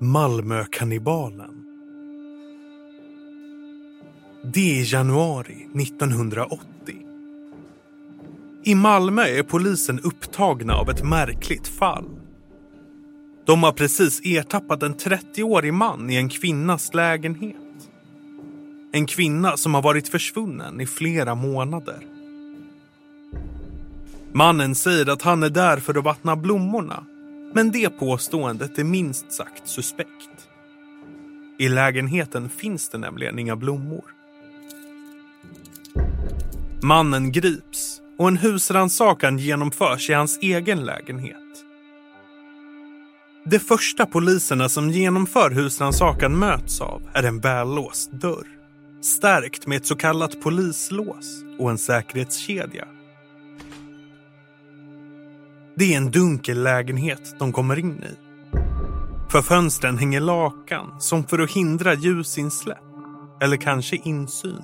Malmökannibalen. Det är januari 1980. I Malmö är polisen upptagna av ett märkligt fall. De har precis ertappat en 30-årig man i en kvinnas lägenhet. En kvinna som har varit försvunnen i flera månader. Mannen säger att han är där för att vattna blommorna men det påståendet är minst sagt suspekt. I lägenheten finns det nämligen inga blommor. Mannen grips och en husrannsakan genomförs i hans egen lägenhet. Det första poliserna som genomför husrannsakan möts av är en vällåst dörr. Stärkt med ett så kallat polislås och en säkerhetskedja. Det är en dunkel lägenhet de kommer in i. För fönstren hänger lakan som för att hindra ljusinsläpp. Eller kanske insyn.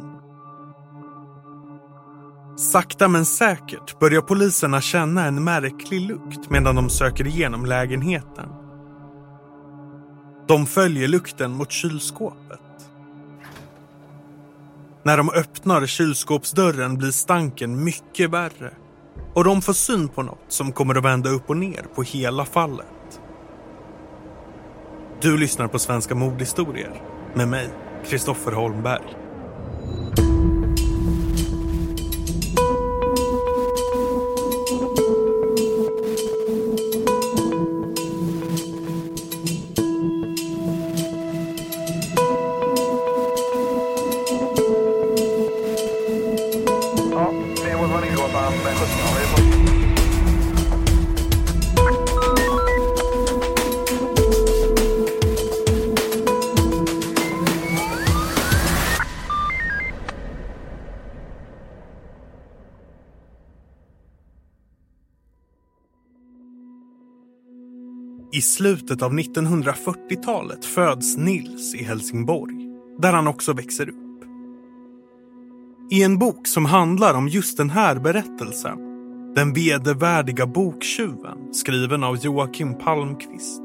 Sakta men säkert börjar poliserna känna en märklig lukt medan de söker igenom lägenheten. De följer lukten mot kylskåpet. När de öppnar kylskåpsdörren blir stanken mycket värre och de får syn på något som kommer att vända upp och ner på hela fallet. Du lyssnar på Svenska mordhistorier med mig, Kristoffer Holmberg. Slutet av 1940-talet föds Nils i Helsingborg, där han också växer upp. I en bok som handlar om just den här berättelsen, Den vedervärdiga boktjuven, skriven av Joakim Palmqvist,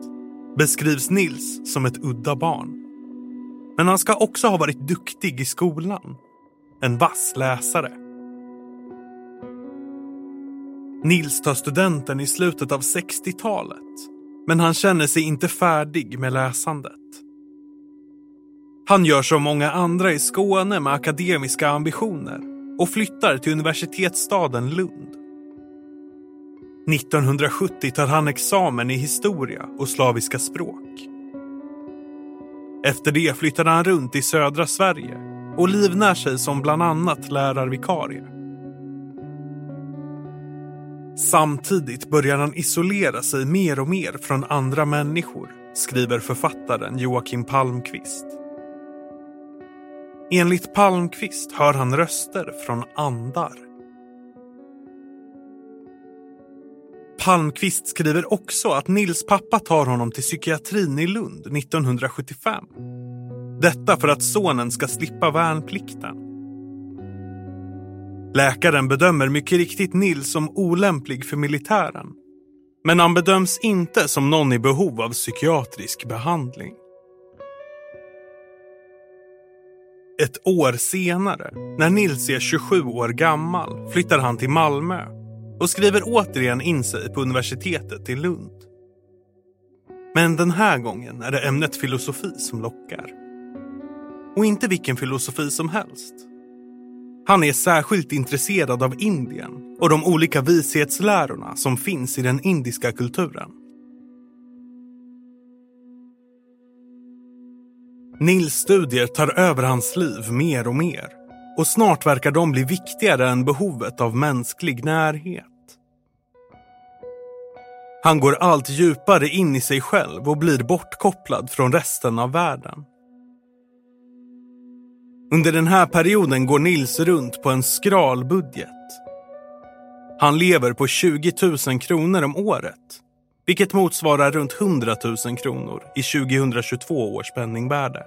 beskrivs Nils som ett udda barn. Men han ska också ha varit duktig i skolan. En vass läsare. Nils tar studenten i slutet av 60-talet men han känner sig inte färdig med läsandet. Han gör som många andra i Skåne med akademiska ambitioner och flyttar till universitetsstaden Lund. 1970 tar han examen i historia och slaviska språk. Efter det flyttar han runt i södra Sverige och livnär sig som bland annat lärarvikarie. Samtidigt börjar han isolera sig mer och mer från andra människor, skriver författaren Joakim Palmqvist. Enligt Palmqvist hör han röster från andar. Palmqvist skriver också att Nils pappa tar honom till psykiatrin i Lund 1975. Detta för att sonen ska slippa värnplikten. Läkaren bedömer mycket riktigt Nils som olämplig för militären. Men han bedöms inte som någon i behov av psykiatrisk behandling. Ett år senare, när Nils är 27 år gammal, flyttar han till Malmö och skriver återigen in sig på universitetet i Lund. Men den här gången är det ämnet filosofi som lockar. Och inte vilken filosofi som helst. Han är särskilt intresserad av Indien och de olika vishetslärorna som finns i den indiska kulturen. Nils studier tar över hans liv mer och mer och snart verkar de bli viktigare än behovet av mänsklig närhet. Han går allt djupare in i sig själv och blir bortkopplad från resten av världen. Under den här perioden går Nils runt på en skral budget. Han lever på 20 000 kronor om året, vilket motsvarar runt 100 000 kronor i 2022 års penningvärde.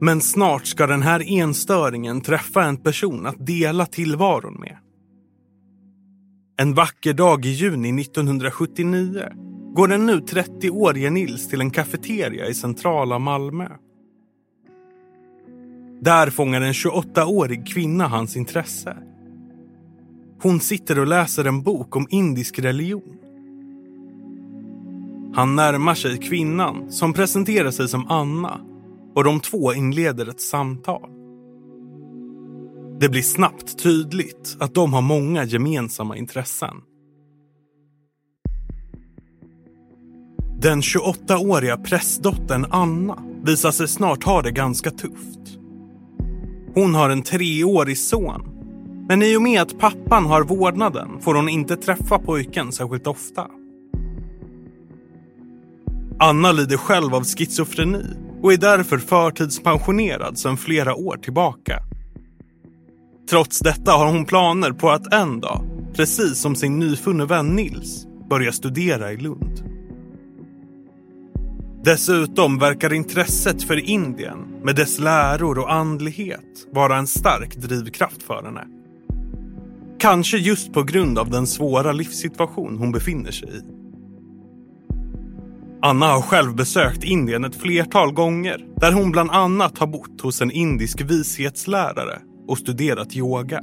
Men snart ska den här enstöringen träffa en person att dela tillvaron med. En vacker dag i juni 1979 går den nu 30-årige Nils till en kafeteria i centrala Malmö. Där fångar en 28-årig kvinna hans intresse. Hon sitter och läser en bok om indisk religion. Han närmar sig kvinnan som presenterar sig som Anna och de två inleder ett samtal. Det blir snabbt tydligt att de har många gemensamma intressen. Den 28-åriga prästdottern Anna visar sig snart ha det ganska tufft. Hon har en treårig son. Men i och med att pappan har vårdnaden får hon inte träffa pojken särskilt ofta. Anna lider själv av schizofreni och är därför förtidspensionerad sedan flera år tillbaka. Trots detta har hon planer på att en dag, precis som sin nyfunne vän Nils, börja studera i Lund. Dessutom verkar intresset för Indien med dess läror och andlighet vara en stark drivkraft för henne. Kanske just på grund av den svåra livssituation hon befinner sig i. Anna har själv besökt Indien ett flertal gånger där hon bland annat har bott hos en indisk vishetslärare och studerat yoga.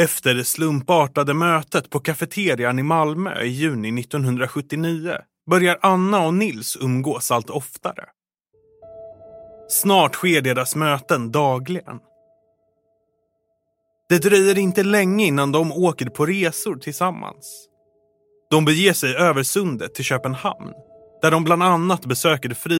Efter det slumpartade mötet på kafeterian i Malmö i juni 1979 börjar Anna och Nils umgås allt oftare. Snart sker deras möten dagligen. Det dröjer inte länge innan de åker på resor tillsammans. De beger sig över sundet till Köpenhamn där de bland annat besöker fri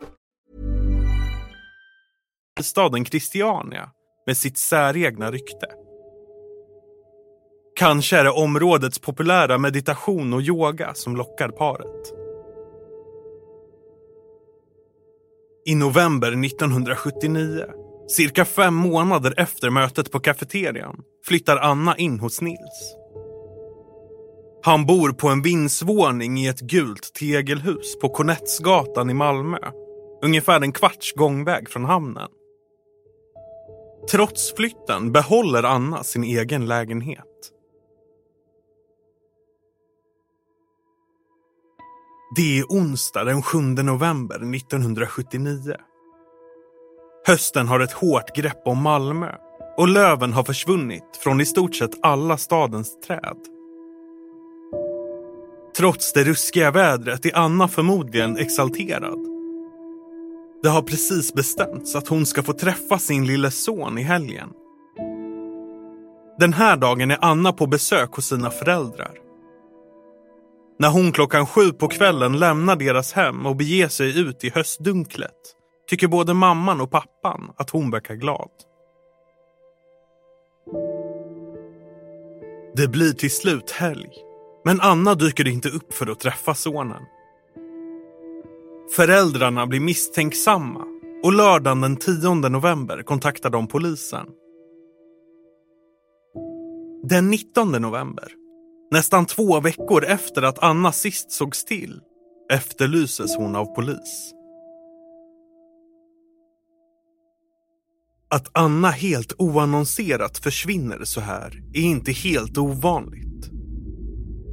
staden Christiania med sitt säregna rykte. Kanske är det områdets populära meditation och yoga som lockar paret. I november 1979, cirka fem månader efter mötet på kafeterian, flyttar Anna in hos Nils. Han bor på en vindsvåning i ett gult tegelhus på Kornettsgatan i Malmö. Ungefär en kvarts gångväg från hamnen. Trots flytten behåller Anna sin egen lägenhet. Det är onsdag den 7 november 1979. Hösten har ett hårt grepp om Malmö och löven har försvunnit från i stort sett alla stadens träd. Trots det ruskiga vädret är Anna förmodligen exalterad. Det har precis bestämts att hon ska få träffa sin lille son i helgen. Den här dagen är Anna på besök hos sina föräldrar. När hon klockan sju på kvällen lämnar deras hem och beger sig ut i höstdunklet tycker både mamman och pappan att hon verkar glad. Det blir till slut helg, men Anna dyker inte upp för att träffa sonen. Föräldrarna blir misstänksamma och lördagen den 10 november kontaktar de polisen. Den 19 november, nästan två veckor efter att Anna sist sågs till, efterlyses hon av polis. Att Anna helt oannonserat försvinner så här är inte helt ovanligt.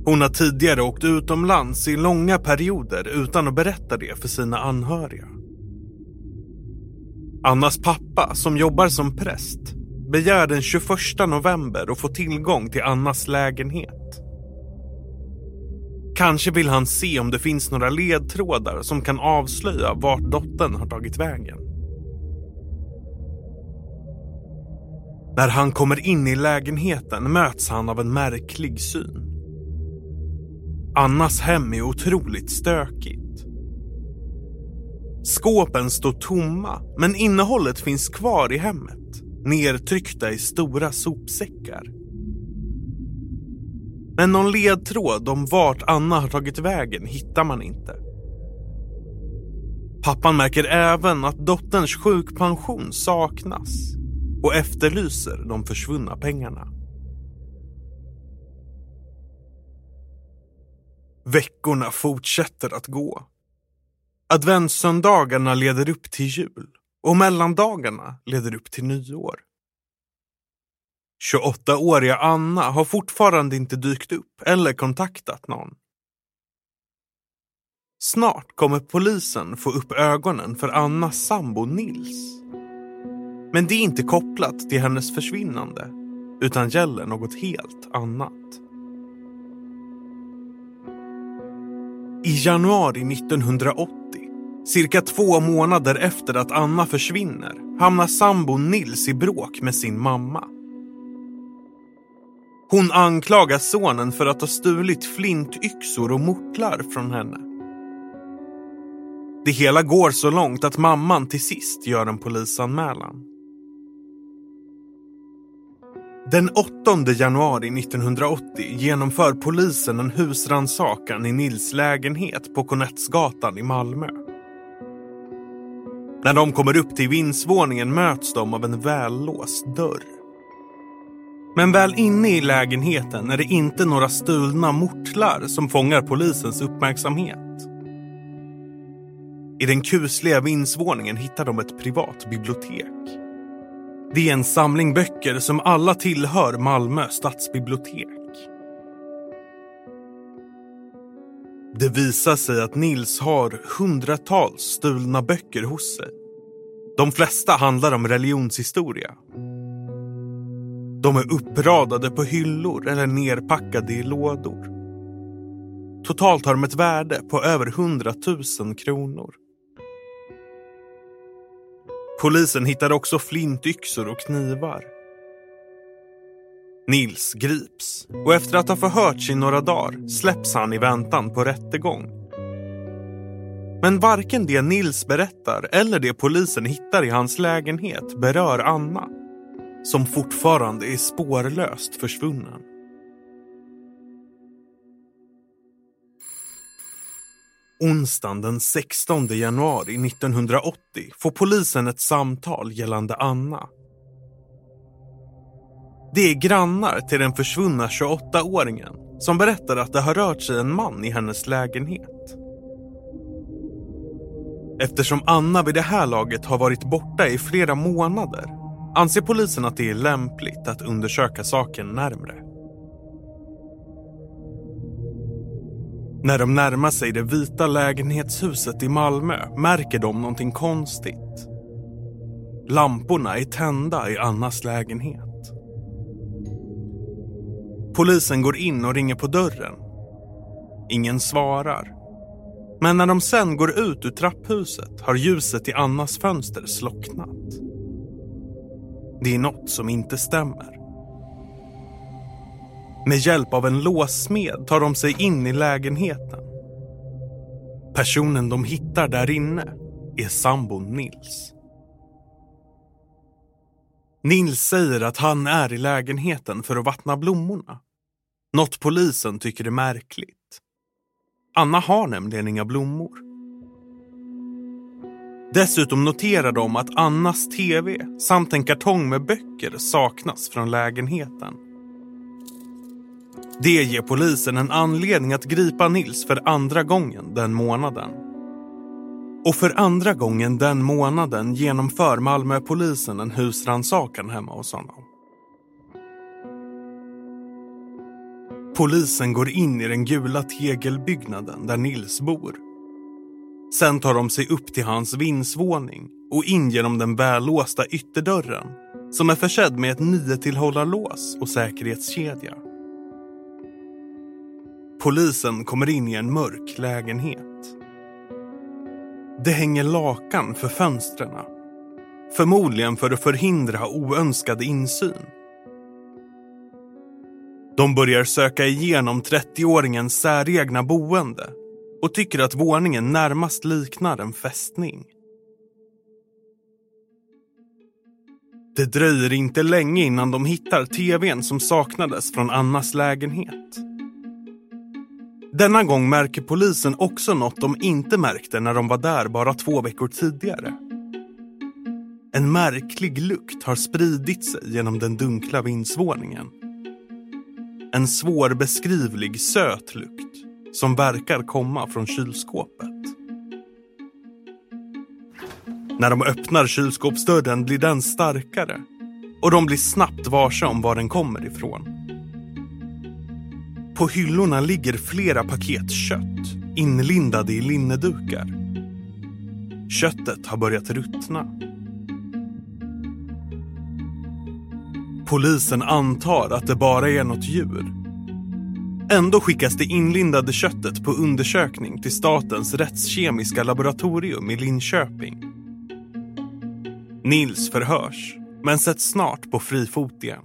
Hon har tidigare åkt utomlands i långa perioder utan att berätta det för sina anhöriga. Annas pappa, som jobbar som präst, begär den 21 november att få tillgång till Annas lägenhet. Kanske vill han se om det finns några ledtrådar som kan avslöja vart dottern har tagit vägen. När han kommer in i lägenheten möts han av en märklig syn. Annas hem är otroligt stökigt. Skåpen står tomma, men innehållet finns kvar i hemmet. nertryckta i stora sopsäckar. Men någon ledtråd om vart Anna har tagit vägen hittar man inte. Pappan märker även att dotterns sjukpension saknas och efterlyser de försvunna pengarna. Veckorna fortsätter att gå. Adventssöndagarna leder upp till jul och mellandagarna leder upp till nyår. 28-åriga Anna har fortfarande inte dykt upp eller kontaktat någon. Snart kommer polisen få upp ögonen för Annas sambo Nils. Men det är inte kopplat till hennes försvinnande utan gäller något helt annat. I januari 1980, cirka två månader efter att Anna försvinner, hamnar sambon Nils i bråk med sin mamma. Hon anklagar sonen för att ha stulit flintyxor och mortlar från henne. Det hela går så långt att mamman till sist gör en polisanmälan. Den 8 januari 1980 genomför polisen en husrannsakan i Nils lägenhet på Kornettsgatan i Malmö. När de kommer upp till vindsvåningen möts de av en vällåst dörr. Men väl inne i lägenheten är det inte några stulna mortlar som fångar polisens uppmärksamhet. I den kusliga vindsvåningen hittar de ett privat bibliotek. Det är en samling böcker som alla tillhör Malmö stadsbibliotek. Det visar sig att Nils har hundratals stulna böcker hos sig. De flesta handlar om religionshistoria. De är uppradade på hyllor eller nerpackade i lådor. Totalt har de ett värde på över 100 000 kronor. Polisen hittade också flintyxor och knivar. Nils grips och efter att ha förhörts i några dagar släpps han i väntan på rättegång. Men varken det Nils berättar eller det polisen hittar i hans lägenhet berör Anna som fortfarande är spårlöst försvunnen. Onsdagen den 16 januari 1980 får polisen ett samtal gällande Anna. Det är grannar till den försvunna 28-åringen som berättar att det har rört sig en man i hennes lägenhet. Eftersom Anna vid det här laget har varit borta i flera månader anser polisen att det är lämpligt att undersöka saken närmre. När de närmar sig det vita lägenhetshuset i Malmö märker de någonting konstigt. Lamporna är tända i Annas lägenhet. Polisen går in och ringer på dörren. Ingen svarar. Men när de sen går ut ur trapphuset har ljuset i Annas fönster slocknat. Det är något som inte stämmer. Med hjälp av en låssmed tar de sig in i lägenheten. Personen de hittar där inne är sambon Nils. Nils säger att han är i lägenheten för att vattna blommorna. Något polisen tycker är märkligt. Anna har nämligen inga blommor. Dessutom noterar de att Annas tv samt en kartong med böcker saknas från lägenheten. Det ger polisen en anledning att gripa Nils för andra gången den månaden. Och för andra gången den månaden genomför Malmöpolisen en husrannsakan hemma hos honom. Polisen går in i den gula tegelbyggnaden där Nils bor. Sen tar de sig upp till hans vindsvåning och in genom den vällåsta ytterdörren som är försedd med ett niotillhållarlås och säkerhetskedja. Polisen kommer in i en mörk lägenhet. Det hänger lakan för fönstren. Förmodligen för att förhindra oönskad insyn. De börjar söka igenom 30-åringens säregna boende och tycker att våningen närmast liknar en fästning. Det dröjer inte länge innan de hittar tvn som saknades från Annas lägenhet. Denna gång märker polisen också något de inte märkte när de var där bara två veckor tidigare. En märklig lukt har spridit sig genom den dunkla vindsvåningen. En svårbeskrivlig söt lukt som verkar komma från kylskåpet. När de öppnar kylskåpsdörren blir den starkare och de blir snabbt varse om var den kommer ifrån. På hyllorna ligger flera paket kött inlindade i linnedukar. Köttet har börjat ruttna. Polisen antar att det bara är något djur. Ändå skickas det inlindade köttet på undersökning till Statens rättskemiska laboratorium i Linköping. Nils förhörs, men sätts snart på fri fot igen.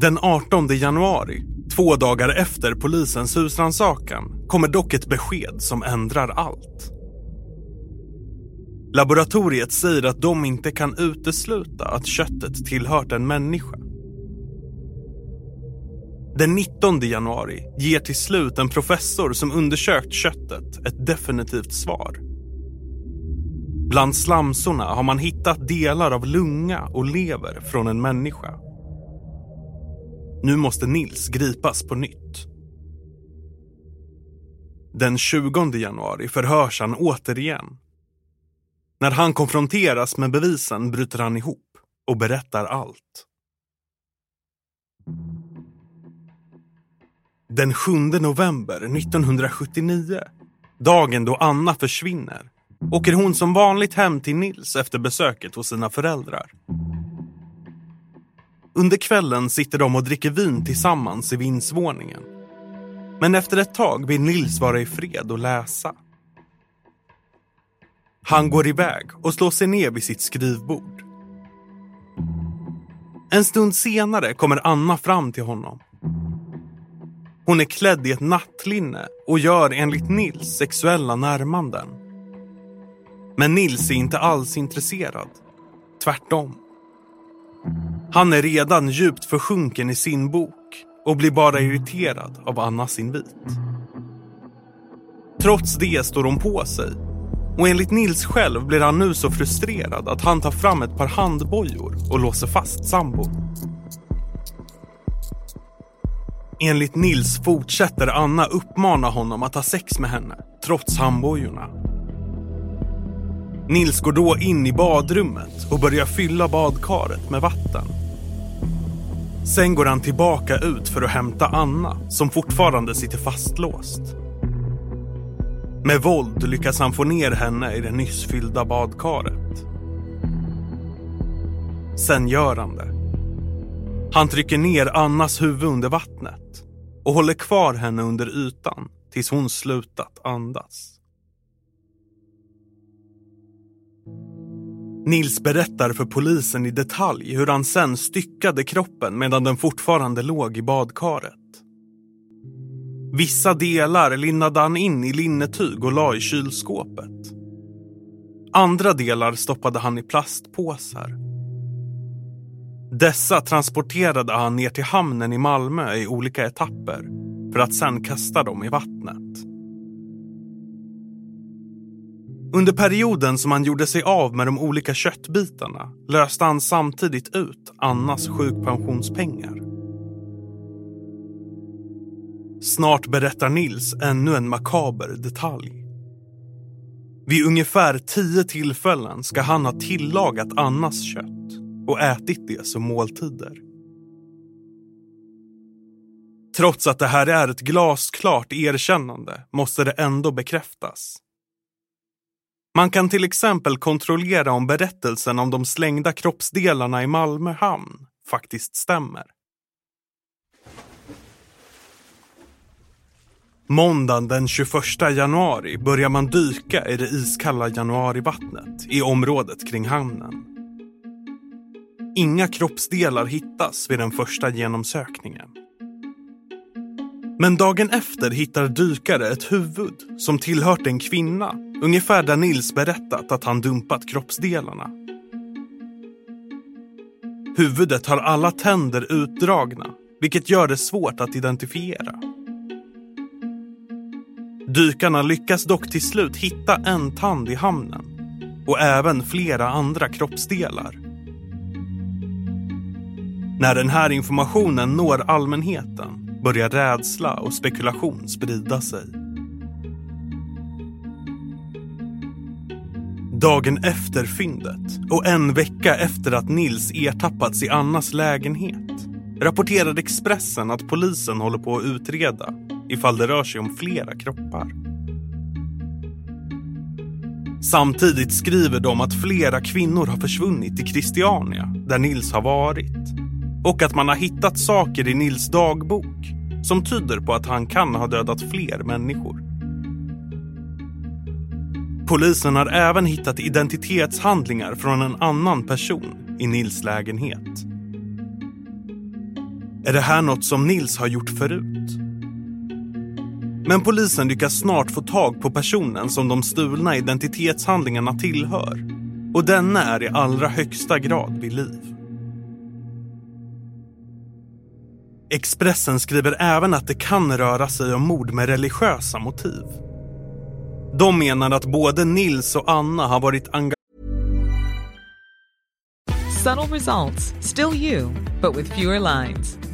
Den 18 januari, två dagar efter polisens husrannsakan, kommer dock ett besked som ändrar allt. Laboratoriet säger att de inte kan utesluta att köttet tillhört en människa. Den 19 januari ger till slut en professor som undersökt köttet ett definitivt svar. Bland slamsorna har man hittat delar av lunga och lever från en människa. Nu måste Nils gripas på nytt. Den 20 januari förhörs han återigen. När han konfronteras med bevisen bryter han ihop och berättar allt. Den 7 november 1979, dagen då Anna försvinner, åker hon som vanligt hem till Nils efter besöket hos sina föräldrar. Under kvällen sitter de och dricker vin tillsammans i vindsvåningen. Men efter ett tag vill Nils vara i fred och läsa. Han går iväg och slår sig ner vid sitt skrivbord. En stund senare kommer Anna fram till honom. Hon är klädd i ett nattlinne och gör enligt Nils sexuella närmanden. Men Nils är inte alls intresserad. Tvärtom. Han är redan djupt försjunken i sin bok och blir bara irriterad av Annas invit. Trots det står hon på sig och enligt Nils själv blir han nu så frustrerad att han tar fram ett par handbojor och låser fast sambon. Enligt Nils fortsätter Anna uppmana honom att ha sex med henne, trots handbojorna. Nils går då in i badrummet och börjar fylla badkaret med vatten. Sen går han tillbaka ut för att hämta Anna, som fortfarande sitter fastlåst. Med våld lyckas han få ner henne i det nyss fyllda badkaret. Sen gör han det. Han trycker ner Annas huvud under vattnet och håller kvar henne under ytan tills hon slutat andas. Nils berättar för polisen i detalj hur han sen styckade kroppen medan den fortfarande låg i badkaret. Vissa delar linnade han in i linnetyg och la i kylskåpet. Andra delar stoppade han i plastpåsar. Dessa transporterade han ner till hamnen i Malmö i olika etapper för att sen kasta dem i vattnet. Under perioden som han gjorde sig av med de olika köttbitarna löste han samtidigt ut Annas sjukpensionspengar. Snart berättar Nils ännu en makaber detalj. Vid ungefär tio tillfällen ska han ha tillagat Annas kött och ätit det som måltider. Trots att det här är ett glasklart erkännande måste det ändå bekräftas. Man kan till exempel kontrollera om berättelsen om de slängda kroppsdelarna i Malmö hamn faktiskt stämmer. Måndagen den 21 januari börjar man dyka i det iskalla januarivattnet i området kring hamnen. Inga kroppsdelar hittas vid den första genomsökningen. Men dagen efter hittar dykare ett huvud som tillhört en kvinna ungefär där Nils berättat att han dumpat kroppsdelarna. Huvudet har alla tänder utdragna, vilket gör det svårt att identifiera. Dykarna lyckas dock till slut hitta en tand i hamnen och även flera andra kroppsdelar. När den här informationen når allmänheten börjar rädsla och spekulation sprida sig. Dagen efter fyndet och en vecka efter att Nils ertappats i Annas lägenhet rapporterade Expressen att polisen håller på att utreda ifall det rör sig om flera kroppar. Samtidigt skriver de att flera kvinnor har försvunnit i Christiania, där Nils har varit. Och att man har hittat saker i Nils dagbok som tyder på att han kan ha dödat fler människor. Polisen har även hittat identitetshandlingar från en annan person i Nils lägenhet. Är det här något som Nils har gjort förut? Men polisen lyckas snart få tag på personen som de stulna identitetshandlingarna tillhör. Och denna är i allra högsta grad vid liv. Expressen skriver även att det kan röra sig om mord med religiösa motiv. De menar att både Nils och Anna har varit engagerade Subtle results, still you, but with fewer lines.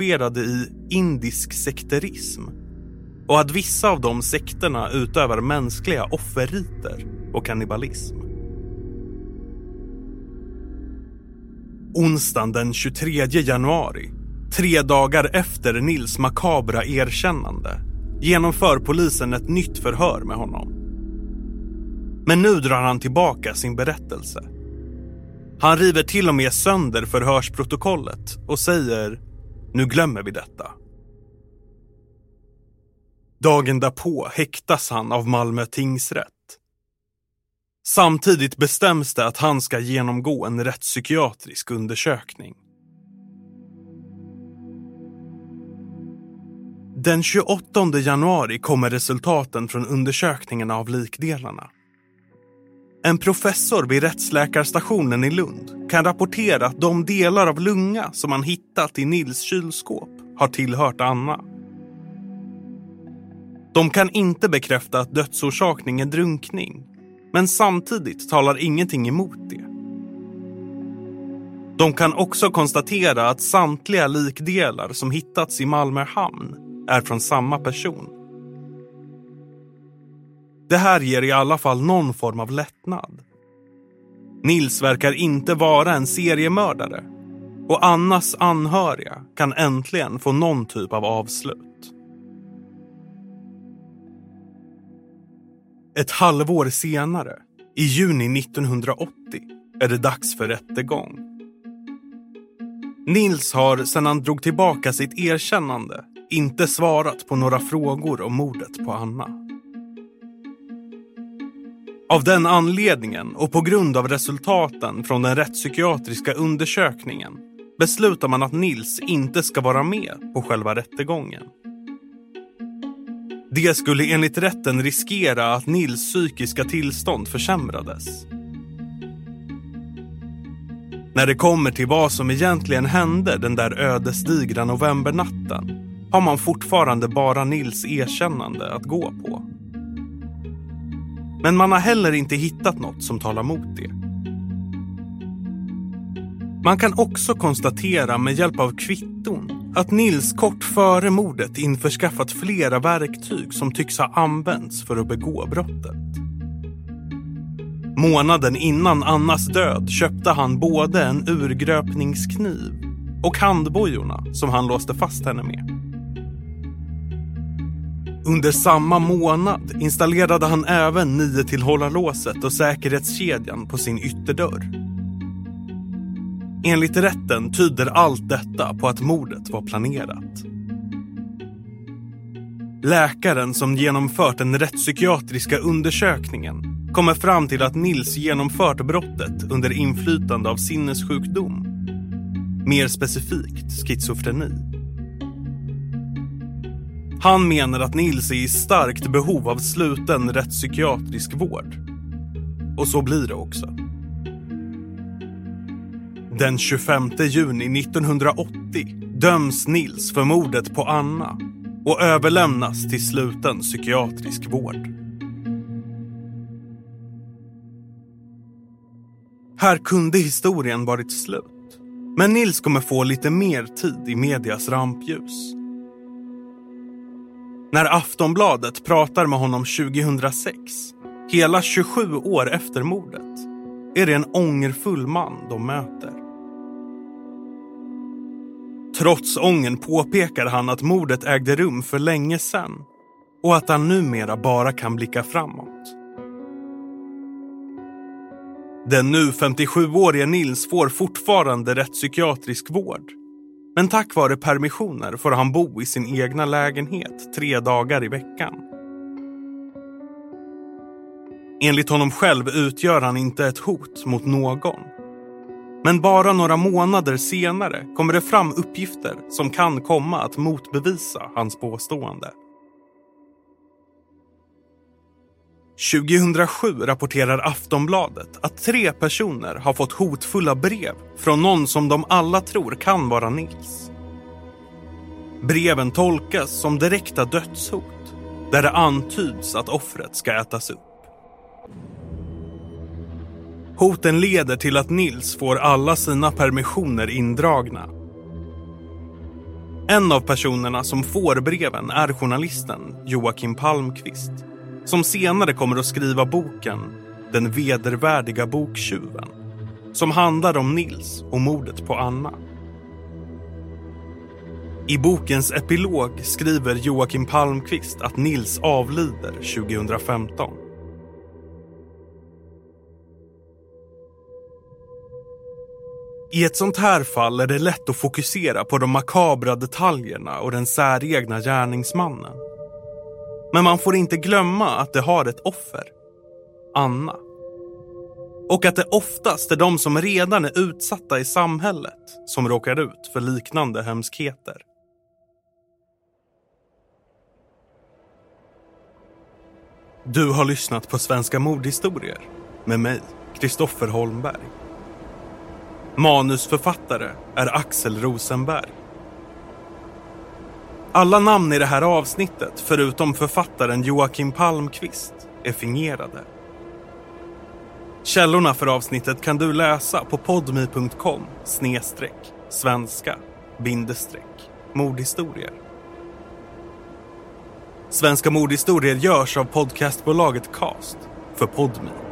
engagerade i indisk sekterism och att vissa av de sekterna utövar mänskliga offerriter och kannibalism. Onsdagen den 23 januari, tre dagar efter Nils makabra erkännande, genomför polisen ett nytt förhör med honom. Men nu drar han tillbaka sin berättelse. Han river till och med sönder förhörsprotokollet och säger nu glömmer vi detta. Dagen därpå häktas han av Malmö tingsrätt. Samtidigt bestäms det att han ska genomgå en rättspsykiatrisk undersökning. Den 28 januari kommer resultaten från undersökningen av likdelarna. En professor vid rättsläkarstationen i Lund kan rapportera att de delar av lunga som man hittat i Nils kylskåp har tillhört Anna. De kan inte bekräfta att dödsorsakning är drunkning, men samtidigt talar ingenting emot det. De kan också konstatera att samtliga likdelar som hittats i Malmö hamn är från samma person. Det här ger i alla fall någon form av lättnad. Nils verkar inte vara en seriemördare och Annas anhöriga kan äntligen få någon typ av avslut. Ett halvår senare, i juni 1980, är det dags för rättegång. Nils har sedan han drog tillbaka sitt erkännande inte svarat på några frågor om mordet på Anna. Av den anledningen och på grund av resultaten från den rättspsykiatriska undersökningen beslutar man att Nils inte ska vara med på själva rättegången. Det skulle enligt rätten riskera att Nils psykiska tillstånd försämrades. När det kommer till vad som egentligen hände den där ödesdigra novembernatten har man fortfarande bara Nils erkännande att gå på. Men man har heller inte hittat något som talar mot det. Man kan också konstatera med hjälp av kvitton att Nils kort före mordet införskaffat flera verktyg som tycks ha använts för att begå brottet. Månaden innan Annas död köpte han både en urgröpningskniv och handbojorna som han låste fast henne med. Under samma månad installerade han även niotillhållarlåset och säkerhetskedjan på sin ytterdörr. Enligt rätten tyder allt detta på att mordet var planerat. Läkaren som genomfört den rättspsykiatriska undersökningen kommer fram till att Nils genomfört brottet under inflytande av sinnessjukdom. Mer specifikt schizofreni. Han menar att Nils är i starkt behov av sluten rättspsykiatrisk vård. Och så blir det också. Den 25 juni 1980 döms Nils för mordet på Anna och överlämnas till sluten psykiatrisk vård. Här kunde historien varit slut. Men Nils kommer få lite mer tid i medias rampljus. När Aftonbladet pratar med honom 2006, hela 27 år efter mordet, är det en ångerfull man de möter. Trots ången påpekar han att mordet ägde rum för länge sedan och att han numera bara kan blicka framåt. Den nu 57-årige Nils får fortfarande rättspsykiatrisk vård. Men tack vare permissioner får han bo i sin egna lägenhet tre dagar i veckan. Enligt honom själv utgör han inte ett hot mot någon. Men bara några månader senare kommer det fram uppgifter som kan komma att motbevisa hans påstående. 2007 rapporterar Aftonbladet att tre personer har fått hotfulla brev från någon som de alla tror kan vara Nils. Breven tolkas som direkta dödshot där det antyds att offret ska ätas upp. Hoten leder till att Nils får alla sina permissioner indragna. En av personerna som får breven är journalisten Joakim Palmqvist som senare kommer att skriva boken Den vedervärdiga boktjuven som handlar om Nils och mordet på Anna. I bokens epilog skriver Joakim Palmqvist att Nils avlider 2015. I ett sånt här fall är det lätt att fokusera på de makabra detaljerna och den säregna gärningsmannen. Men man får inte glömma att det har ett offer. Anna. Och att det oftast är de som redan är utsatta i samhället som råkar ut för liknande hemskheter. Du har lyssnat på Svenska mordhistorier med mig, Kristoffer Holmberg. Manusförfattare är Axel Rosenberg. Alla namn i det här avsnittet, förutom författaren Joakim Palmqvist, är fingerade. Källorna för avsnittet kan du läsa på podmi.com snedstreck svenska bindestreck mordhistorier. Svenska mordhistorier görs av podcastbolaget Cast för Podmi.